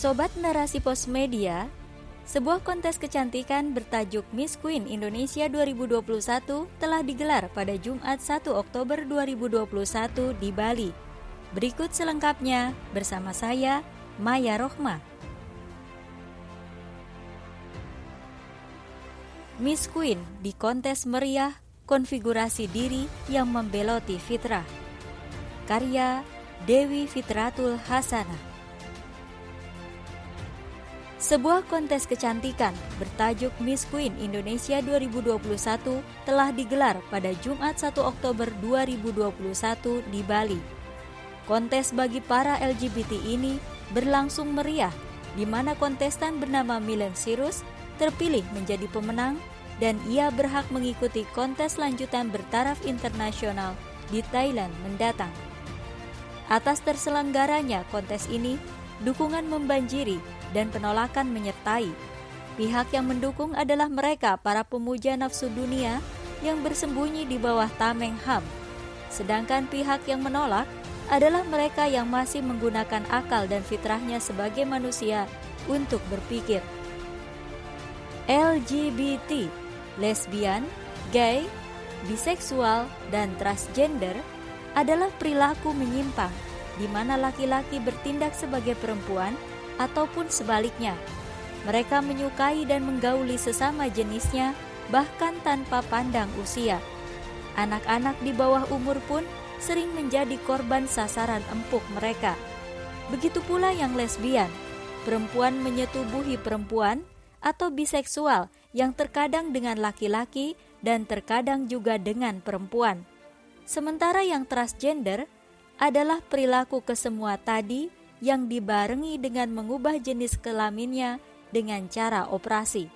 Sobat Narasi Pos Media, sebuah kontes kecantikan bertajuk Miss Queen Indonesia 2021 telah digelar pada Jumat 1 Oktober 2021 di Bali. Berikut selengkapnya bersama saya, Maya Rohma. Miss Queen di kontes meriah konfigurasi diri yang membeloti fitrah. Karya Dewi Fitratul Hasanah sebuah kontes kecantikan bertajuk Miss Queen Indonesia 2021 telah digelar pada Jumat 1 Oktober 2021 di Bali. Kontes bagi para LGBT ini berlangsung meriah, di mana kontestan bernama Milen Sirus terpilih menjadi pemenang dan ia berhak mengikuti kontes lanjutan bertaraf internasional di Thailand mendatang. Atas terselenggaranya kontes ini, dukungan membanjiri dan penolakan menyertai. Pihak yang mendukung adalah mereka para pemuja nafsu dunia yang bersembunyi di bawah tameng HAM. Sedangkan pihak yang menolak adalah mereka yang masih menggunakan akal dan fitrahnya sebagai manusia untuk berpikir. LGBT, lesbian, gay, biseksual, dan transgender adalah perilaku menyimpang di mana laki-laki bertindak sebagai perempuan ataupun sebaliknya. Mereka menyukai dan menggauli sesama jenisnya bahkan tanpa pandang usia. Anak-anak di bawah umur pun sering menjadi korban sasaran empuk mereka. Begitu pula yang lesbian, perempuan menyetubuhi perempuan atau biseksual yang terkadang dengan laki-laki dan terkadang juga dengan perempuan. Sementara yang transgender adalah perilaku kesemua tadi yang dibarengi dengan mengubah jenis kelaminnya dengan cara operasi.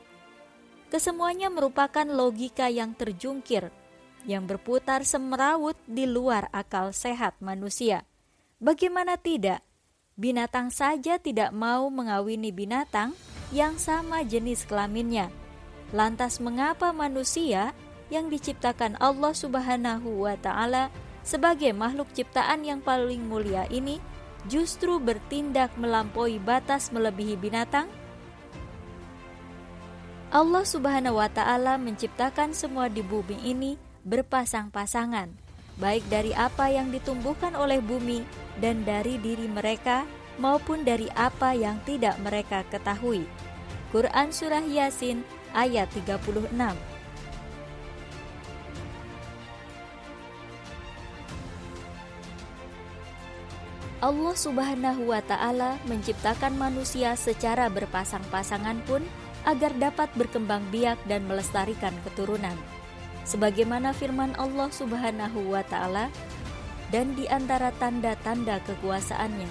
Kesemuanya merupakan logika yang terjungkir, yang berputar semrawut di luar akal sehat manusia. Bagaimana tidak? Binatang saja tidak mau mengawini binatang yang sama jenis kelaminnya. Lantas mengapa manusia yang diciptakan Allah Subhanahu wa taala sebagai makhluk ciptaan yang paling mulia ini justru bertindak melampaui batas melebihi binatang? Allah Subhanahu wa Ta'ala menciptakan semua di bumi ini berpasang-pasangan, baik dari apa yang ditumbuhkan oleh bumi dan dari diri mereka, maupun dari apa yang tidak mereka ketahui. Quran Surah Yasin ayat 36 Allah Subhanahu wa Ta'ala menciptakan manusia secara berpasang-pasangan pun agar dapat berkembang biak dan melestarikan keturunan. Sebagaimana firman Allah Subhanahu wa Ta'ala, dan di antara tanda-tanda kekuasaannya,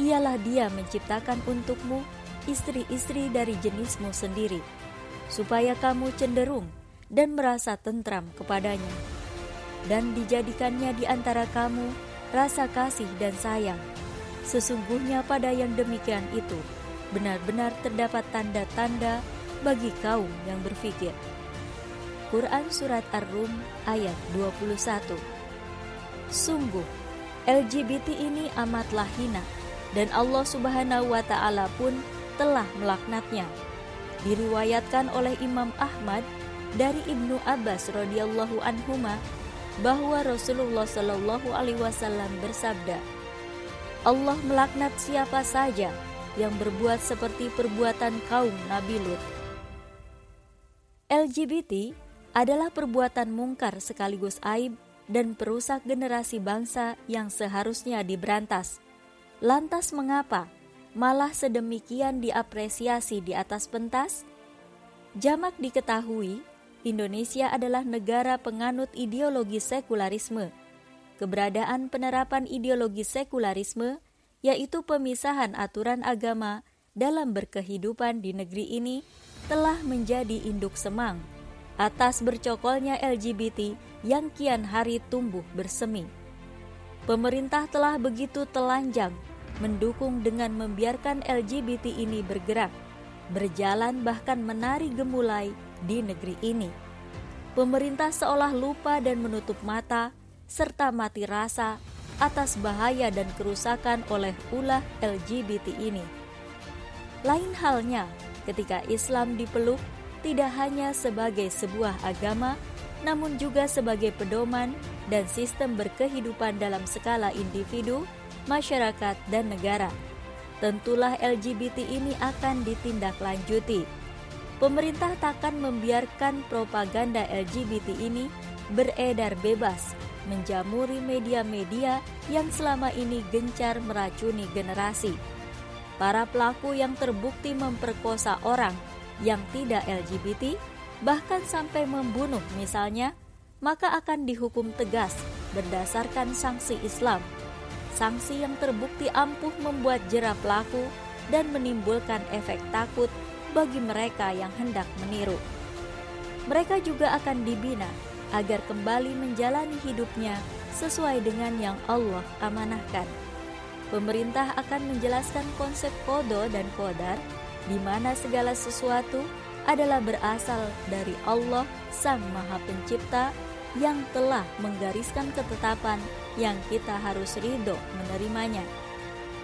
ialah Dia menciptakan untukmu istri-istri dari jenismu sendiri, supaya kamu cenderung dan merasa tentram kepadanya, dan dijadikannya di antara kamu rasa kasih dan sayang. Sesungguhnya pada yang demikian itu, benar-benar terdapat tanda-tanda bagi kaum yang berfikir. Quran Surat Ar-Rum ayat 21 Sungguh, LGBT ini amatlah hina, dan Allah subhanahu wa ta'ala pun telah melaknatnya. Diriwayatkan oleh Imam Ahmad dari Ibnu Abbas radhiyallahu anhuma bahwa Rasulullah Shallallahu Alaihi Wasallam bersabda, Allah melaknat siapa saja yang berbuat seperti perbuatan kaum Nabi Lut. LGBT adalah perbuatan mungkar sekaligus aib dan perusak generasi bangsa yang seharusnya diberantas. Lantas mengapa malah sedemikian diapresiasi di atas pentas? Jamak diketahui Indonesia adalah negara penganut ideologi sekularisme. Keberadaan penerapan ideologi sekularisme, yaitu pemisahan aturan agama dalam berkehidupan di negeri ini, telah menjadi induk semang atas bercokolnya LGBT yang kian hari tumbuh bersemi. Pemerintah telah begitu telanjang mendukung dengan membiarkan LGBT ini bergerak, berjalan bahkan menari gemulai di negeri ini. Pemerintah seolah lupa dan menutup mata serta mati rasa atas bahaya dan kerusakan oleh ulah LGBT ini. Lain halnya ketika Islam dipeluk tidak hanya sebagai sebuah agama, namun juga sebagai pedoman dan sistem berkehidupan dalam skala individu, masyarakat, dan negara. Tentulah LGBT ini akan ditindaklanjuti. Pemerintah takkan membiarkan propaganda LGBT ini beredar bebas, menjamuri media-media yang selama ini gencar meracuni generasi. Para pelaku yang terbukti memperkosa orang yang tidak LGBT, bahkan sampai membunuh misalnya, maka akan dihukum tegas berdasarkan sanksi Islam. Sanksi yang terbukti ampuh membuat jerah pelaku dan menimbulkan efek takut bagi mereka yang hendak meniru. Mereka juga akan dibina agar kembali menjalani hidupnya sesuai dengan yang Allah amanahkan. Pemerintah akan menjelaskan konsep kodo dan kodar di mana segala sesuatu adalah berasal dari Allah Sang Maha Pencipta yang telah menggariskan ketetapan yang kita harus ridho menerimanya.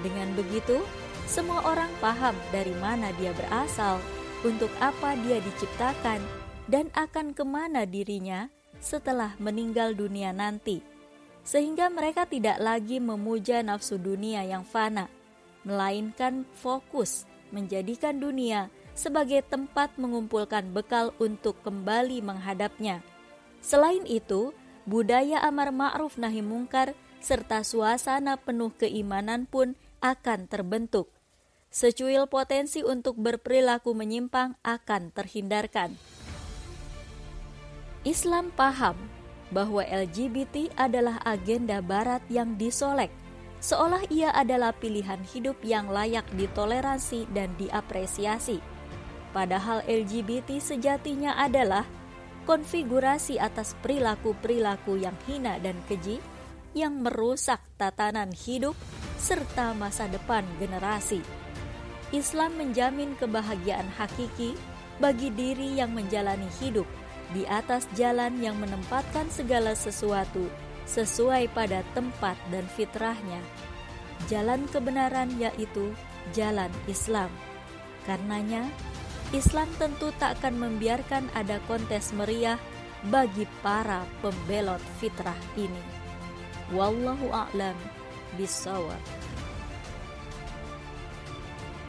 Dengan begitu, semua orang paham dari mana dia berasal, untuk apa dia diciptakan, dan akan ke mana dirinya setelah meninggal dunia nanti. Sehingga mereka tidak lagi memuja nafsu dunia yang fana, melainkan fokus menjadikan dunia sebagai tempat mengumpulkan bekal untuk kembali menghadapnya. Selain itu, budaya amar ma'ruf nahi mungkar serta suasana penuh keimanan pun akan terbentuk. Secuil potensi untuk berperilaku menyimpang akan terhindarkan. Islam paham bahwa LGBT adalah agenda barat yang disolek seolah ia adalah pilihan hidup yang layak ditoleransi dan diapresiasi. Padahal LGBT sejatinya adalah konfigurasi atas perilaku-perilaku yang hina dan keji yang merusak tatanan hidup serta masa depan generasi. Islam menjamin kebahagiaan hakiki bagi diri yang menjalani hidup di atas jalan yang menempatkan segala sesuatu sesuai pada tempat dan fitrahnya. Jalan kebenaran yaitu jalan Islam. Karenanya, Islam tentu tak akan membiarkan ada kontes meriah bagi para pembelot fitrah ini. Wallahu a'lam bisawab.